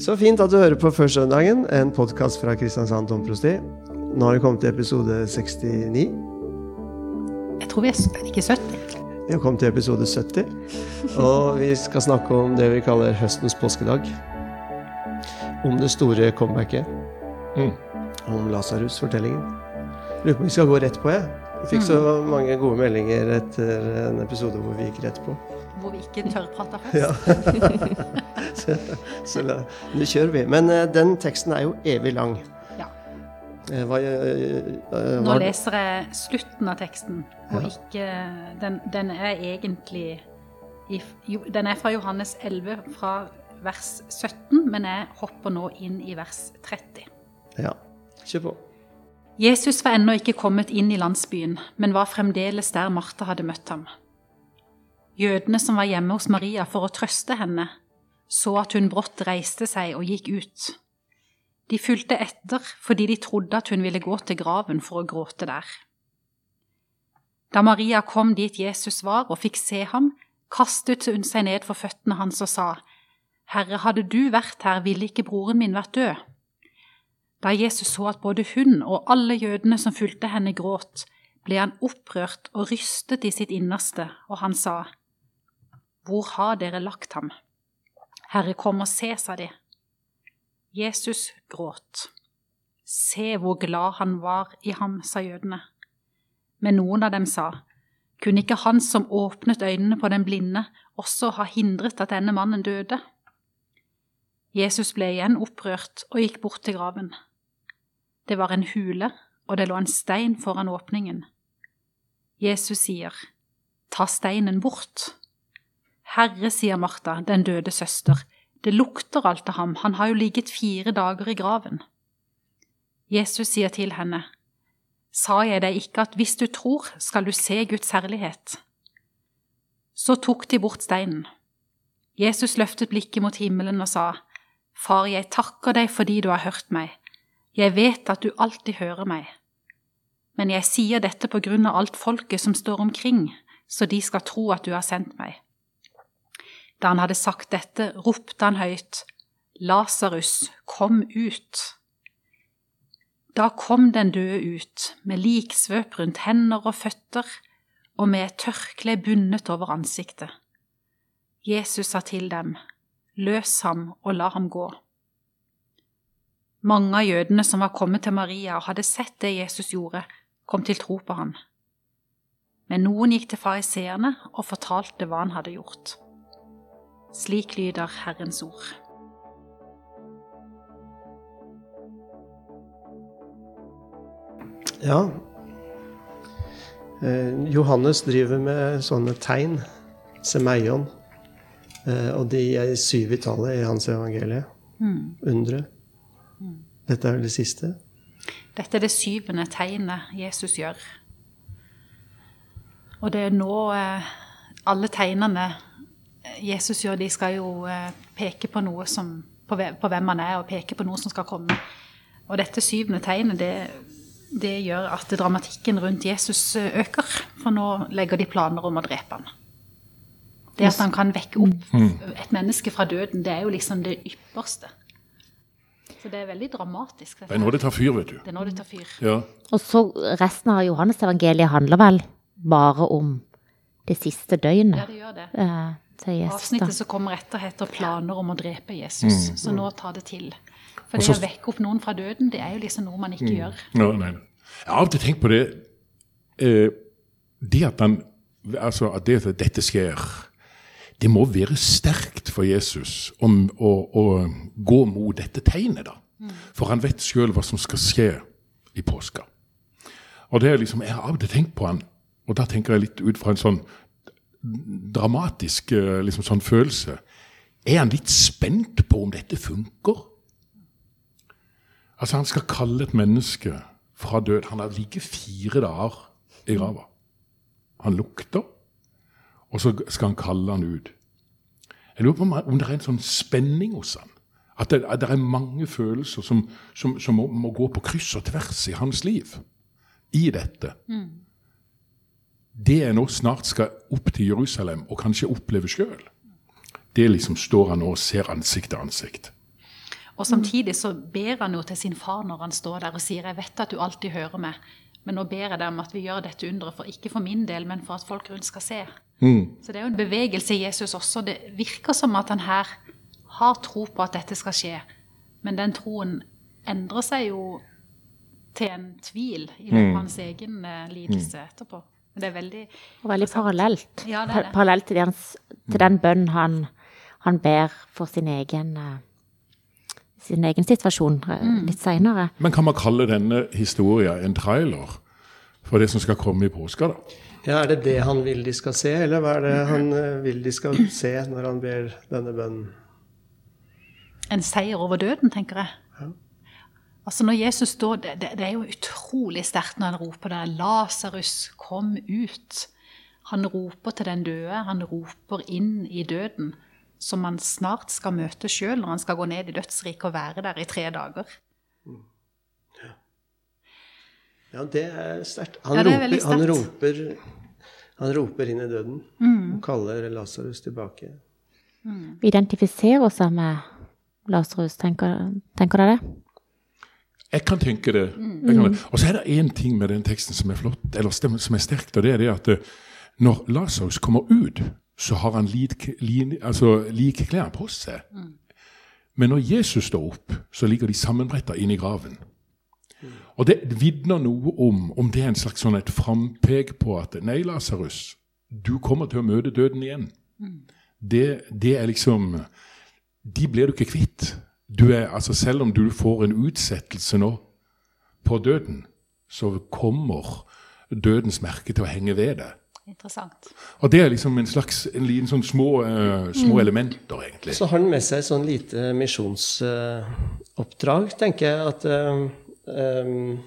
Så fint at du hører på Førstsøndagen, en podkast fra Kristiansand domprosti. Nå har vi kommet til episode 69. Jeg tror vi er, er ikke 70. Vi har kommet til episode 70, og vi skal snakke om det vi kaller høstens påskedag. Om det store comebacket. Mm. Om Lasarus-fortellingen. Lurer på om vi skal gå rett på, jeg. Vi fikk så mange gode meldinger etter en episode hvor vi gikk rett på. Hvor vi ikke tørrprata først. Ja. så så nå kjører vi. Men eh, den teksten er jo evig lang. Ja. Eh, hva, eh, eh, Nå leser jeg slutten av teksten, og Ja. ikke den, den er egentlig Den er fra Johannes 11, fra vers 17, men jeg hopper nå inn i vers 30. Ja, kjør på. Jesus var ennå ikke kommet inn i landsbyen, men var fremdeles der Martha hadde møtt ham. Jødene som var hjemme hos Maria for å trøste henne, så at hun brått reiste seg og gikk ut. De fulgte etter fordi de trodde at hun ville gå til graven for å gråte der. Da Maria kom dit Jesus var og fikk se ham, kastet hun seg ned for føttene hans og sa, Herre, hadde du vært her, ville ikke broren min vært død. Da Jesus så at både hun og alle jødene som fulgte henne, gråt, ble han opprørt og rystet i sitt innerste, og han sa, Hvor har dere lagt ham? Herre, kom og se, sa de. Jesus gråt. Se hvor glad han var i ham, sa jødene. Men noen av dem sa, Kunne ikke han som åpnet øynene på den blinde, også ha hindret at denne mannen døde? Jesus ble igjen opprørt og gikk bort til graven. Det var en hule, og det lå en stein foran åpningen. Jesus sier, Ta steinen bort. Herre, sier Martha, den døde søster, det lukter alt av ham, han har jo ligget fire dager i graven. Jesus sier til henne, Sa jeg deg ikke at hvis du tror, skal du se Guds herlighet? Så tok de bort steinen. Jesus løftet blikket mot himmelen og sa, Far, jeg takker deg fordi du har hørt meg. Jeg vet at du alltid hører meg. Men jeg sier dette på grunn av alt folket som står omkring, så de skal tro at du har sendt meg. Da han hadde sagt dette, ropte han høyt, Lasarus, kom ut. Da kom den døde ut, med liksvøp rundt hender og føtter, og med et tørkle bundet over ansiktet. Jesus sa til dem, Løs ham og la ham gå. Mange av jødene som var kommet til Maria og hadde sett det Jesus gjorde, kom til tro på ham. Men noen gikk til fariseerne og fortalte hva han hadde gjort. Slik lyder Herrens ord. Ja. Eh, Johannes driver med sånne tegn, semeion, eh, og de er syv i tallet i hans evangelie. Undre. Dette er vel det siste? Dette er det syvende tegnet Jesus gjør. Og det er nå eh, alle tegnene Jesus gjør, de skal jo eh, peke på noe som på, på hvem han er, og peke på noe som skal komme. Og dette syvende tegnet, det, det gjør at dramatikken rundt Jesus eh, øker. For nå legger de planer om å drepe han. Det at han kan vekke opp et menneske fra døden, det er jo liksom det ypperste. Så det er veldig dramatisk. Det er nå det tar fyr, vet du. det er nå det tar fyr. Ja. Og så resten av Johannes-evangeliet handler vel bare om det siste døgnet? Ja, det gjør det. Til Jesus. Avsnittet som kommer etter, heter 'Planer om å drepe Jesus'. Så nå tar det til. For det å vekke opp noen fra døden, det er jo liksom noe man ikke gjør. No, nei. Jeg har av og til tenkt på det eh, Det at, han, altså at det, at dette skjer, det må være sterkt for Jesus om, å, å gå mot dette tegnet. da. For han vet sjøl hva som skal skje i påska. Og det er liksom, Jeg har av og til tenkt på han, og da tenker jeg litt ut fra en sånn dramatisk eh, liksom sånn følelse. Er han litt spent på om dette funker? Altså, han skal kalle et menneske fra død. Han har ligget fire dager i grava. Han lukter, og så skal han kalle han ut. Jeg lurer på om, det er en sånn spenning hos han. At det, at det er mange følelser som, som, som må, må gå på kryss og tvers i hans liv. I dette. Det jeg nå snart skal opp til Jerusalem og kanskje oppleve sjøl, det liksom står han nå og ser ansikt til ansikt. Og samtidig så ber han jo til sin far når han står der og sier 'Jeg vet at du alltid hører meg', men nå ber jeg deg om at vi gjør dette underet, for ikke for min del, men for at folk rundt skal se. Mm. Så det er jo en bevegelse i Jesus også. Det virker som at han her har tro på at dette skal skje, men den troen endrer seg jo til en tvil i løpet av hans egen eh, lidelse etterpå. Det er veldig Og veldig parallelt. Ja, det er det. Parallelt til, den, til den bønnen han, han ber for sin egen, eh, sin egen situasjon eh, Mm. litt seinere. Men kan man kalle denne historien en trailer for det som skal komme i påska, da? Ja, Er det det han vil de skal se, eller hva er det han eh, vil de skal se når han ber denne bønnen? en seier over døden, tenker jeg. Altså Når Jesus står det, det, det er jo utrolig sterkt når han roper der 'Lasarus, kom ut'. Han roper til den døde, han roper inn i døden, som han snart skal møte sjøl når han skal gå ned i dødsriket og være der i tre dager. Ja, det er sterkt. Han, Ja, han, han roper inn i døden Mm. og kaller Lasarus tilbake. Vi identifiserer oss med Lasarus, tenker, tenker dere det? Jeg kan tenke det. Jeg kan det. Og så er det én ting med den teksten som er flott, eller som er sterkt, og det er det at eh, når Lasarus kommer ut, så har han like, altså, like klær på seg. Men når Jesus står opp, så ligger de sammenbretta inn i graven. Og det vitner noe om om det er en slags sånn et frampek på at nei, Lasarus, du kommer til å møte døden igjen. Det, det er liksom De blir du ikke kvitt. Du er, altså Selv om du får en utsettelse nå på døden, så kommer dødens merke til å henge ved deg. Interessant. Og det er liksom en slags en liten sånn små, uh, små elementer, egentlig. Så har han med seg et sånn lite misjonsoppdrag, tenker jeg. At uh, um,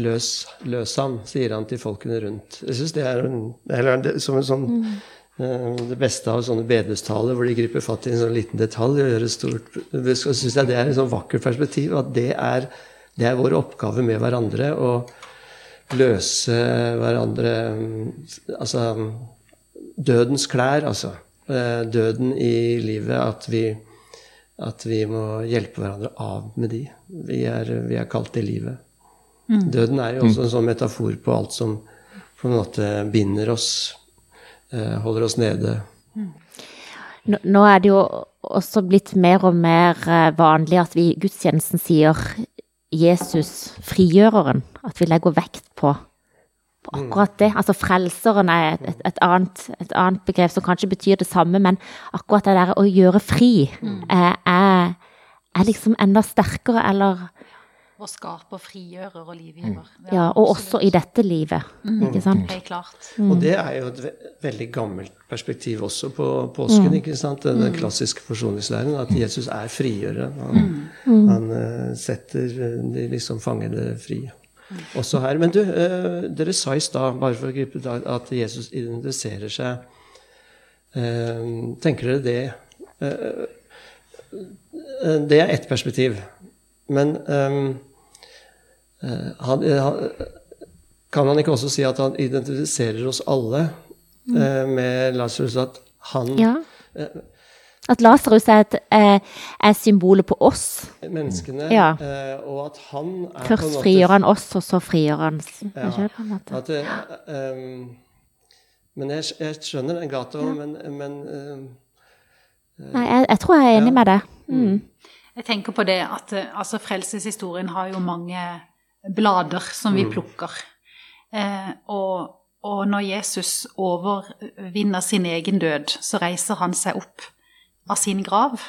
løs, løs ham, sier han til folkene rundt. Jeg synes det er en, eller det, som en sånn eh, det beste av sånne bedehustaler hvor de griper fatt i en sånn liten detalj og gjør et stort Så syns jeg det er et sånn vakkert perspektiv. At det er, det er vår oppgave med hverandre. å løse hverandre Altså dødens klær, altså. Eh, Døden i livet. At vi, at vi må hjelpe hverandre av med de. Vi er, vi er kalt det livet. Døden er jo også en sånn metafor på alt som på en måte binder oss, eh, holder oss nede. Nå, nå er det jo også blitt mer og mer eh, vanlig at vi i gudstjenesten sier Jesus frigjøreren. At vi legger vekt på, på akkurat det. Altså frelseren er et, et, et, annet, et annet begrep som kanskje betyr det samme, men akkurat det der å gjøre fri eh, er, er liksom enda sterkere, eller Og skaper, frigjører og livgiver. Ja, og også i dette livet, ikke sant? Helt klart. Og det er jo et ve veldig gammelt perspektiv også på påsken. ikke sant? Den, den klassiske forsoningslæren, at Jesus er frigjøreren. Han, han uh, setter eh, de liksom fangede fri. Også her. Men du, uh, dere sa i stad, bare for å gripe det, at Jesus identifiserer seg. uh, tenker dere det Det er ett perspektiv. Men eh, han, han, kan man ikke også si at han identifiserer oss alle eh, med Lasarus? At han Ja. At Lasarus er, et, eh, er symbolet på oss. Menneskene, Ja. og at han er Først måte frigjør han oss, og så frigjør han Ja. selv. At, ehm, men jeg, jeg skjønner den gata, men, men ehm, Nei, jeg, jeg tror jeg er enig Ja. med deg. Mm. Jeg tenker på det at eh, altså, frelseshistorien har jo mange blader som vi plukker. Eh, og, og når Jesus overvinner sin egen død, så reiser han seg opp av sin grav.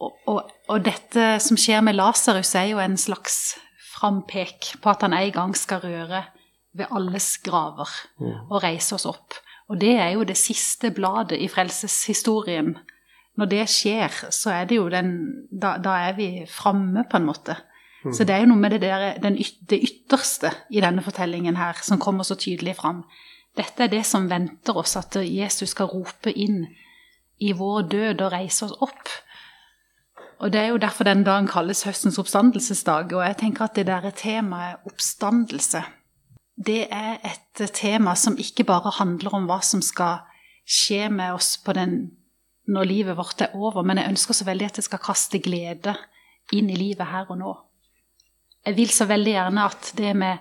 Og, og, og dette som skjer med Lasarus, er jo en slags frampek på at han en gang skal røre ved alles graver og reise oss opp. Og det er jo det siste bladet i frelseshistorien. Når det skjer, så er det jo den Da, da er vi framme, på en måte. Så det er jo noe med det, der, den yt, det ytterste i denne fortellingen her som kommer så tydelig fram. Dette er det som venter oss, at Jesus skal rope inn i vår død og reise oss opp. Og Det er jo derfor den dagen kalles høstens oppstandelsesdag. Og jeg tenker at det der temaet oppstandelse, det er et tema som ikke bare handler om hva som skal skje med oss på den når livet vårt er over, men jeg ønsker så veldig at jeg skal kaste glede inn i livet her og nå. Jeg vil så veldig gjerne at det med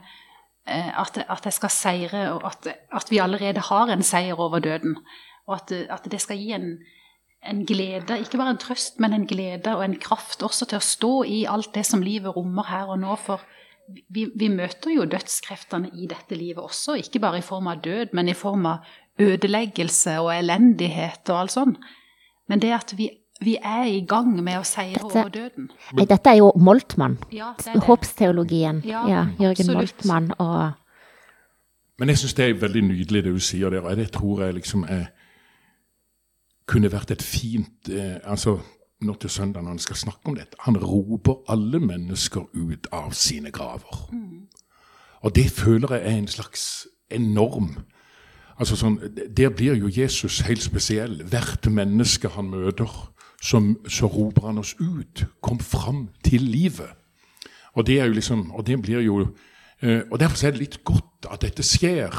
eh, at, at jeg skal seire, og at, at, vi allerede har en seier over døden. Og at, at det skal gi en, en, glede, ikke bare en trøst, men en glede og en kraft også til å stå i alt det som livet rommer her og nå. For vi, vi møter jo dødskreftene i dette livet også, ikke bare i form av død, men i form av ødeleggelse og elendighet og alt sånt. Men det at vi, vi er i gang med å seire dette, over døden Nei, Dette er jo Moltmann. Ja, Håpsteologien. Ja, ja, Jørgen absolutt. Moltmann og Men jeg syns det er veldig nydelig det du sier der, og det tror jeg liksom er, kunne vært et fint eh, altså nå til søndag når han skal snakke om dette. Han roper alle mennesker ut av sine graver. Mm. Og det føler jeg er en slags enorm Altså sånn, Der blir jo Jesus helt spesiell. Hvert menneske han møter, som, så roper han oss ut. Kom fram til livet. Og det er jo liksom, og det blir jo, eh, og Derfor er det litt godt at dette skjer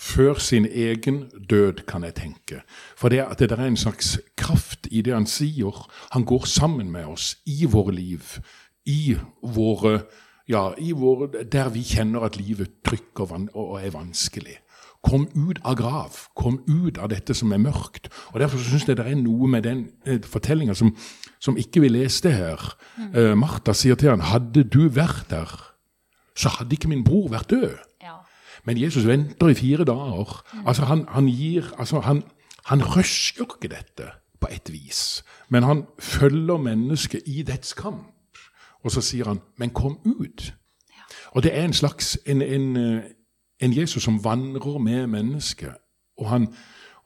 før sin egen død, kan jeg tenke. For det, at det er en slags kraft i det han sier. Han går sammen med oss i våre liv, i våre ja, i våre, der vi kjenner at livet trykker og er vanskelig. Kom ut av grav. Kom ut av dette som er mørkt. Og Derfor syns jeg det er noe med den eh, fortellinga som, som, ikke vi leste her. Mm. Uh, Martha sier til han, 'Hadde du vært der, så hadde ikke min bror vært død.' Ja. Men Jesus venter i fire dager. Mm. Altså Han, han gir altså han, han rusher ikke dette på et vis, men han følger mennesket i dets kamp. Og så sier han, 'Men kom ut'. Ja. Og det er en slags en, en, eh, en Jesus som vandrer med mennesket. Og, han,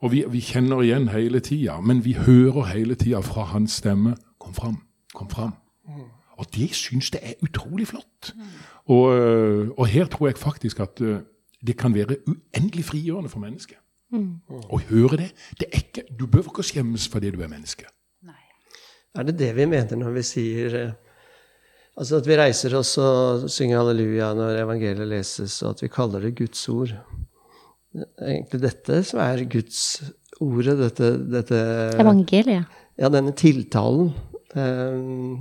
og vi, vi, kjenner igjen hele tida, men vi hører hele tida fra hans stemme 'Kom fram, kom fram'. Og det syns jeg er utrolig flott. Og, og, her tror jeg faktisk at eh, det kan være uendelig frigjørende for mennesket. Mm. Å høre det. det er ikke, du bør ikke skjemmes fordi du er menneske. Nei. Er det det vi mener når vi sier eh, Altså at vi reiser oss og synger halleluja når evangeliet leses, og at vi kaller det Guds ord. Det er egentlig dette som er Guds ordet, dette, dette Evangeliet? Ja, denne tiltalen eh,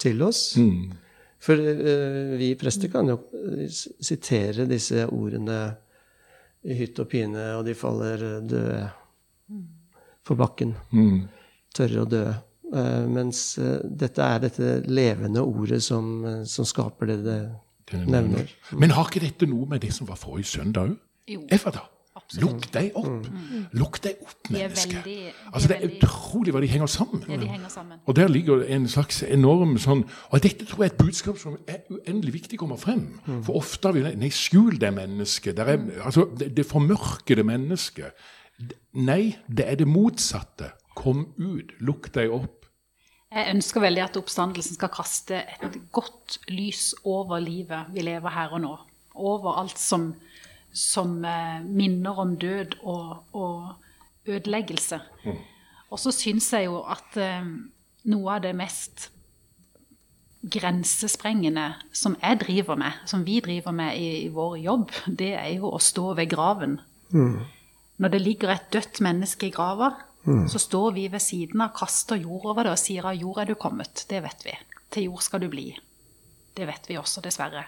til oss. Mm. For eh, vi prester kan jo sitere disse ordene i hytt og pine, og de faller døde på bakken. Mm. Tørre og døde. Uh, mens uh, dette er dette levende ordet som, uh, som skaper det det, nevner. Men har ikke dette noe med det som var forrige søndag òg? Efata. Lukk deg opp! Mm. Lukk deg opp, menneske! De altså, det er utrolig hva de henger sammen. Ja, de henger sammen. Og der ligger en slags enorm sånn Og dette tror jeg er et budskap som er uendelig viktig kommer frem. Mm. For ofte har vi Nei, skjul det mennesket. Er, altså, det, det formørkede mennesket. Nei, det er det motsatte. Kom ut, lukk deg opp. Jeg ønsker veldig at oppstandelsen skal kaste et godt lys over livet vi lever her og nå. Over alt som, som eh, minner om død og, og ødeleggelse. Mm. Og så syns jeg jo at eh, noe av det mest grensesprengende som jeg driver med, som vi driver med i, i vår jobb, det er jo å stå ved graven. Mm. Når det ligger et dødt menneske i grava, Mm. Så står vi ved siden av, kaster jord over det og sier av jord er du kommet. Det vet vi. Til jord skal du bli. Det vet vi også, dessverre.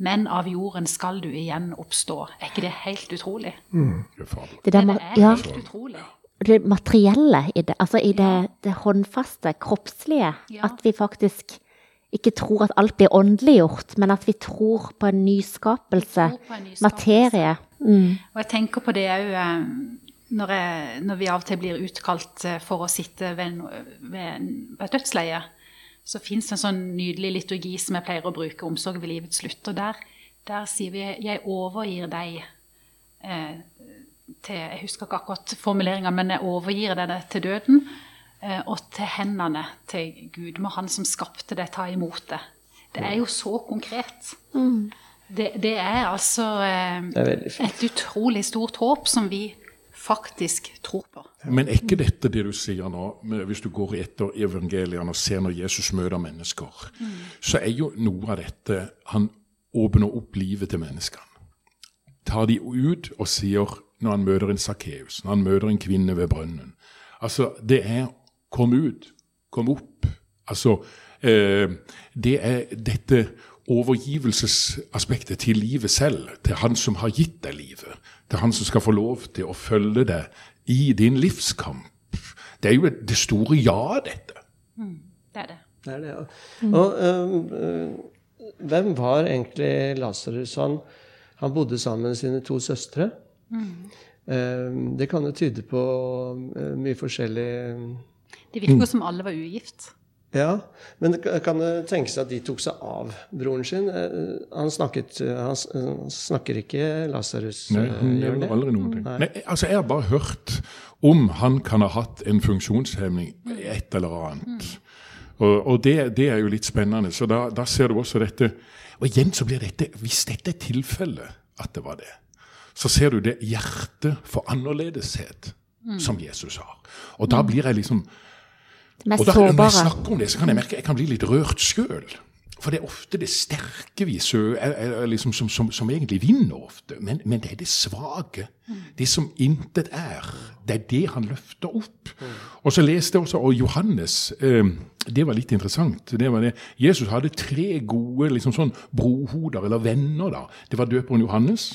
Men av jorden skal du igjen oppstå. Er ikke det helt utrolig? Mm. Det, der, det er ja, helt utrolig. Det materielle i det, altså i det, det håndfaste, kroppslige. Ja. At vi faktisk ikke tror at alt blir åndeliggjort, men at vi tror på en nyskapelse. På en nyskapelse. Materie. Mm. Og jeg tenker på det òg når, jeg, når, vi av og til blir utkalt eh, for å sitte ved, ved, et dødsleie, så fins det en sånn nydelig liturgi som jeg pleier å bruke, 'Omsorg ved livets slutt'. Og der, der sier vi 'Jeg overgir deg' eh, til Jeg husker ikke akkurat formuleringa, men jeg overgir deg til døden. Eh, og til hendene til Gud. Må Han som skapte deg, ta imot det. Det er jo så konkret. Mm. Det, det, er altså eh, det er et utrolig stort håp som vi faktisk tror på. Men er ikke dette det du sier nå, hvis du går etter evangeliene og ser når Jesus møter mennesker, mm. så er jo noe av dette Han åpner opp livet til menneskene. Tar de ut og sier, når han møter en Sakkeus, når han møter en kvinne ved brønnen, Altså, det er kom ut, kom opp. Altså, eh, det er dette overgivelsesaspektet til livet selv, til han som har gitt deg livet. Til han som skal få lov til å følge deg i din livskamp. Det er jo det store ja, dette. Mm, det er det. Det er det, ja. Og um, hvem var egentlig Lasarus? Han, han bodde sammen med sine to søstre. Øhm, det kan jo tyde på øh, mye forskjellig Det virker jo som alle var ugift. Ja, men kan det tenkes at de tok seg av broren sin? Eh, Han, snakket, han s- han snakker ikke Lasarus? Nei, han hun gjør nevner det? aldri noen ting. Nei, altså, jeg har bare hørt om han kan ha hatt en funksjonshemning, et eller annet. Og, og det, det er jo litt spennende. Så da, da ser du også dette Og igjen så blir dette Hvis dette er tilfellet at det var det, så ser du det hjertet for annerledeshet som Jesus har. Og da blir jeg liksom De og mest da, når jeg snakker om det, så kan jeg merke jeg kan bli litt rørt sjøl. For det er ofte det sterke vi sø, er, er, liksom, som, som, som egentlig vinner ofte. Men, men det er det svake. Det som intet er. Det er det han løfter opp. Og så leste jeg også og Johannes. Eh, det var litt interessant. Det var det. Jesus hadde tre gode liksom sånn brohoder, eller venner. da. Det var døperen Johannes.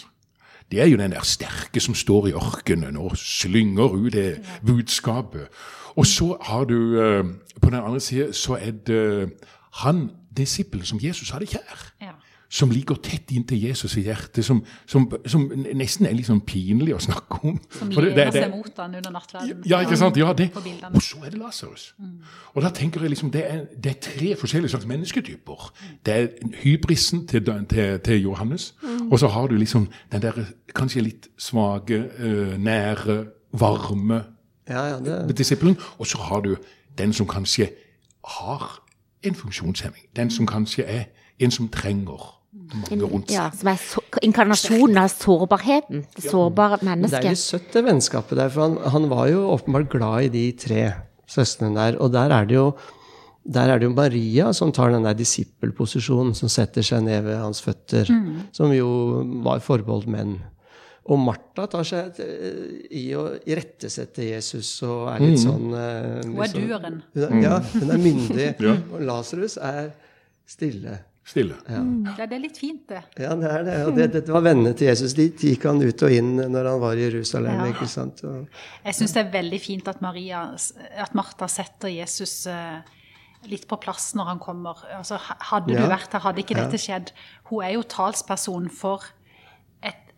Det er jo den der sterke som står i ørkenen og slynger ut det budskapet. Og så har du eh, På den andre siden så er det han disippelen som Jesus hadde kjær. Ja. Som ligger tett inntil Jesus i hjertet, som, som, som nesten er litt sånn pinlig å snakke om. Som lener seg mot han under nattverden. ja, ikke sant? Ja, det. Og så er det Lasarus. Og da tenker jeg liksom, det er, det er tre forskjellige slags mennesketyper. Det er hybrisen til, til, til Johannes, og så har du liksom den der kanskje litt svake, eh, nære, varme Ja, ja, det, disippelen. Og så har du den som kanskje har en funksjonshemming. Den som kanskje er en som trenger mange rundt seg. Ja, som er så, inkarnasjonen av sårbarheten. Det sårbare mennesket. det er litt søtt, det vennskapet der. For han, han var jo åpenbart glad i de tre søstrene der. Og der er det jo der er det jo Maria som tar den der disippelposisjonen, som setter seg ned ved hans føtter. Som jo var forbeholdt menn. Og Martha tar seg eh, i å irettesette Jesus og er litt sånn liksom, Hun er sånn- duren. Hun er, ja, hun er myndig. Og Lasarus er stille. Stille. Ja, det er litt fint, det. Ja, det er det. Og det, dette var vennene til Jesus. De gikk han ut og inn når han var i Jerusalem. Ja. ikke sant? Og, Jeg syns det er veldig fint at, Maria, at Martha setter Jesus eh, litt på plass når han kommer. Altså, ha- hadde Ja. du vært her, hadde ikke dette skjedd. Hun er jo talsperson for et,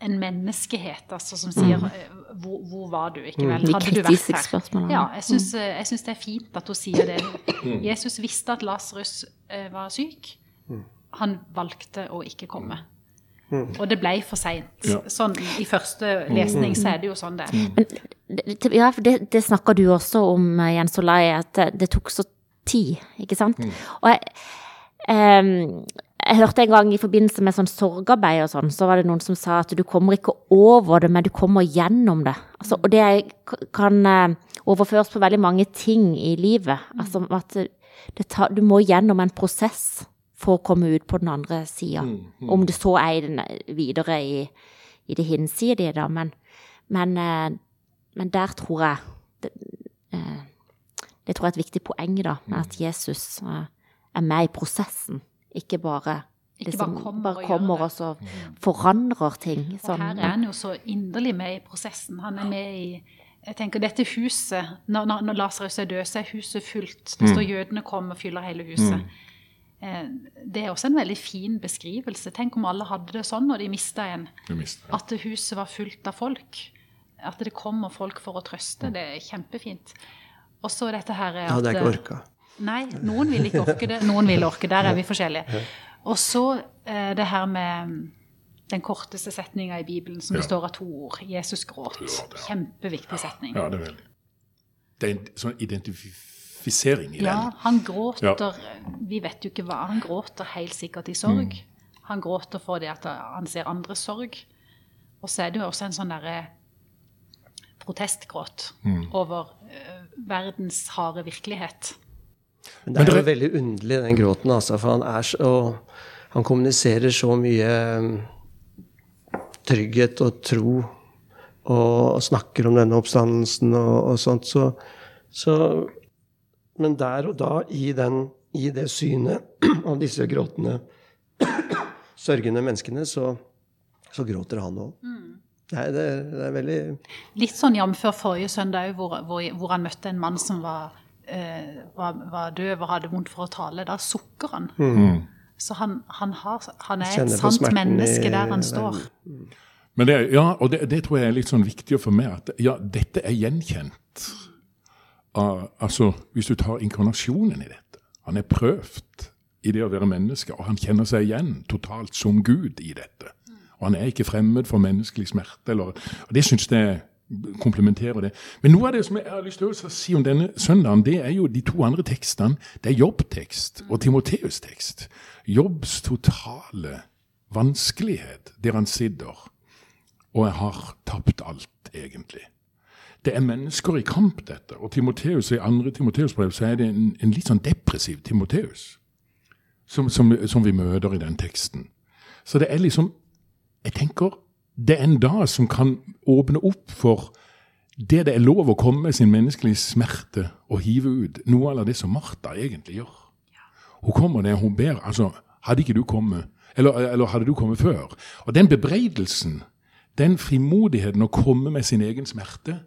en menneskehet altså, som sier eh, hvor, hvor var du, ikke vel? Hadde du vært her? Ja, jeg syns, eh, jeg syns det er fint at hun sier det. Jesus visste at Lasarus eh, var syk. Han valgte å ikke komme. Og det ble for seint. Ja. Sånn, I første lesning så er det jo sånn det er. Men ja, for det, det snakker du også om, eh, Jens Olai, at det, det tok så tid, ikke sant? Og jeg, jeg hørte en gang i forbindelse med sånn sorgarbeid og sånn, så var det noen som sa at du kommer ikke over det, men du kommer gjennom det. Altså, og det kan eh, overføres på veldig mange ting i livet. Altså at det tar, du må gjennom en prosess for å komme ut på den andre sida. Om det så er den, videre i, i det hinsidige, da, men, men, eh, men der tror jeg det, eh, det tror jeg er et viktig poeng, da, med at Jesus er med i prosessen. Ikke bare Ikke liksom, bare kommer bare og kommer og så forandrer ting. Og Sånn, her er han jo så inderlig med i prosessen. Han er med i jeg tenker dette huset, Når, når, når Lasarus er død, så er huset fullt. Det står jødene kommer og fyller hele huset. Eh, Det er også en veldig fin beskrivelse. Tenk om alle hadde det sånn når de mista en. At huset var fullt av folk. At det kommer folk for å trøste. Det er kjempefint. Og så dette her er ja, at det er ikke orka. Nei, noen vil ikke orke det. Noen vil orke. Der er vi forskjellige. Og så eh, det her med mm, den korteste setninga i Bibelen som består av to ord. Jesus gråt. Kjempeviktig setning. Ja, det er veldig. Det er en sånn identifisering i den. Ja, han gråter Vi vet jo ikke hva. Han gråter helt sikkert i sorg. Mm. Han gråter for det at han ser andres sorg. Og så er det jo også en sånn derre protestgråt Mm. over eh, verdens harde virkelighet. Men det er jo veldig underlig, den gråten, altså. For han er så Han kommuniserer så mye um, trygghet og tro, og, snakker om denne oppstandelsen og, og sånt. Så Så, men der og da, i, den, i det synet av disse gråtende, sørgende menneskene, så, så gråter han òg. Nei, det, er- det er veldig Litt sånn jf. forrige søndag òg, hvor, hvor, hvor han møtte en mann som var, eh, var, var døv og hadde vondt for å tale. Da sukker han. Så han, han, har, han er et Kjenner sant menneske der han står. Men det, ja, og det, det tror jeg er litt sånn viktig for meg, at ja, dette er gjenkjent. av- altså, Hvis du tar inkarnasjonen i dette. Han er prøvd i det å være menneske, og han kjenner seg igjen totalt som Gud i dette. Og han er ikke fremmed for menneskelig smerte. Eller, og Det syns jeg komplementerer det. Men noe av det som jeg har lyst til å si om denne søndagen, det er jo de to andre tekstene. Det er jobbtekst og Timoteus-tekst. Jobbs totale vanskelighet der han sitter og jeg har tapt alt, egentlig. Det er mennesker i kamp, dette. Og Timoteus, i andre Timoteus-brev så er det en, en litt sånn depressiv Timoteus som, som, som vi møter i den teksten. Så det er liksom Jeg tenker det er en dag som kan åpne opp for det det er lov å komme med sin menneskelige smerte og hive ut. Noe av det som Martha egentlig gjør. Hun kommer der, hun ber altså, Hadde ikke du kommet? Eller, eller hadde du kommet før? Og den bebreidelsen, den frimodigheten å komme med sin egen smerte,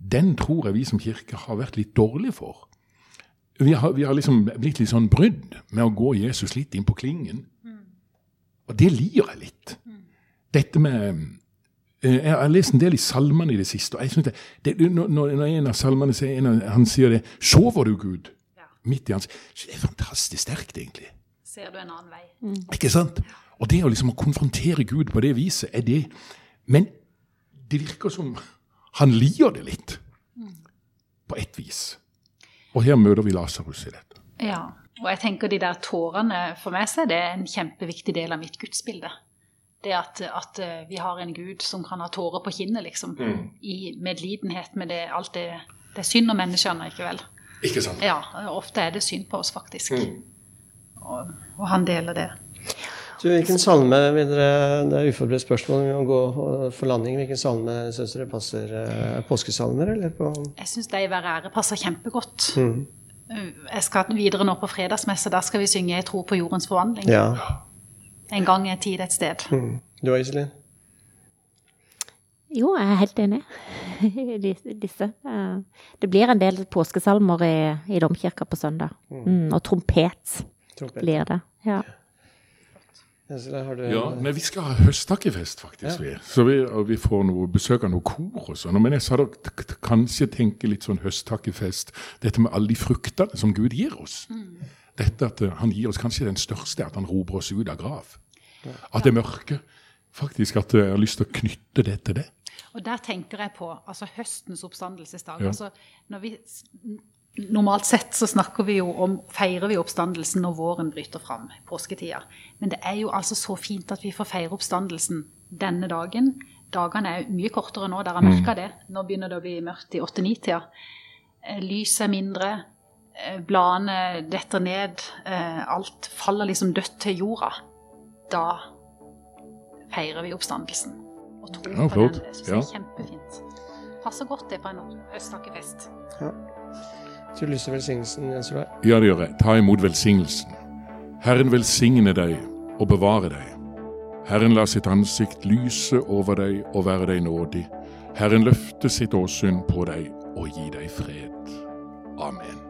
den tror jeg vi som kirke har vært litt dårlige for. Vi har, vi har liksom blitt litt sånn brydd med å gå Jesus litt inn på klingen. Og det lir jeg litt. Dette med eh, Jeg har lest en del i salmene i det siste. og jeg synes det, det, når, når en av salmene sier, en av, han sier det 'Sover du, Gud?' midt i hans så Det er fantastisk sterkt, egentlig. Ser du en annen vei? Ikke sant? Og det å liksom å konfrontere Gud på det viset, er det Men det virker som han lier det litt. På ett vis. Og her møter vi Lasarus i dette. Ja, og jeg tenker de der tårene, for meg så er det en kjempeviktig del av mitt gudsbilde. Det at, at eh, vi har en Gud som kan ha tårer på kinnet, liksom. I medlidenhet med det, alt det Det er synd om menneskene, ikke vel? Ikke sant? Ja, ofte er det synd på oss, faktisk. Og, og han deler det. Du, hvilken salme vil dere Det er uforberedt spørsmål, vi må gå for landing. Hvilken salme syns dere passer? eh, Påskesalmer, eller på Jeg syns de være ære passer kjempegodt. Mm. Jeg skal videre nå på fredagsmesse. Der skal vi synge 'Jeg tror på jordens forvandling'. Ja. En gang en tid et sted. Mm. Du og Iselin? Jo, jeg er helt enig i disse. Eh, Det blir en del påskesalmer i, i domkirka på søndag. Mm, og trompet Trompet. blir det. Ja. Du Ja, men vi skal ha høsttakkefest, faktisk. Ja. Så vi, og vi får noe besøk av noe kor og sånn. Men jeg sa da kanskje tenke litt sånn høsttakkefest. Dette med alle de fruktene som Gud gir oss. Dette at eh, han gir oss kanskje den største, at han roper oss ut av grav. At det er mørke. Faktisk at jeg har lyst til å knytte det til det. Og der tenker jeg på altså høstens oppstandelsesdag. Ja. Altså, når vi, normalt sett så snakker vi jo om, feirer vi oppstandelsen når våren bryter fram, påsketida. Men det er jo altså så fint at vi får feire oppstandelsen denne dagen. Dagene er mye kortere nå, dere har merka det. Nå begynner det å bli mørkt i åtte-ni-tida. Eh, Lyset er mindre, eh, bladene detter ned, eh, alt faller liksom dødt til jorda. Da feirer vi oppstandelsen. Og tror Ja, på flott. den. Det synes jeg er kjempefint. Passer godt det på en høsttakkefest. Ja. du lyser velsignelsen, Jens Olav? Ja, det gjør jeg. Ta imot velsignelsen. Herren velsigne deg og bevare deg. Herren la sitt ansikt lyse over deg og være deg nådig. Herren løfte sitt åsyn på deg og gi deg fred. Amen.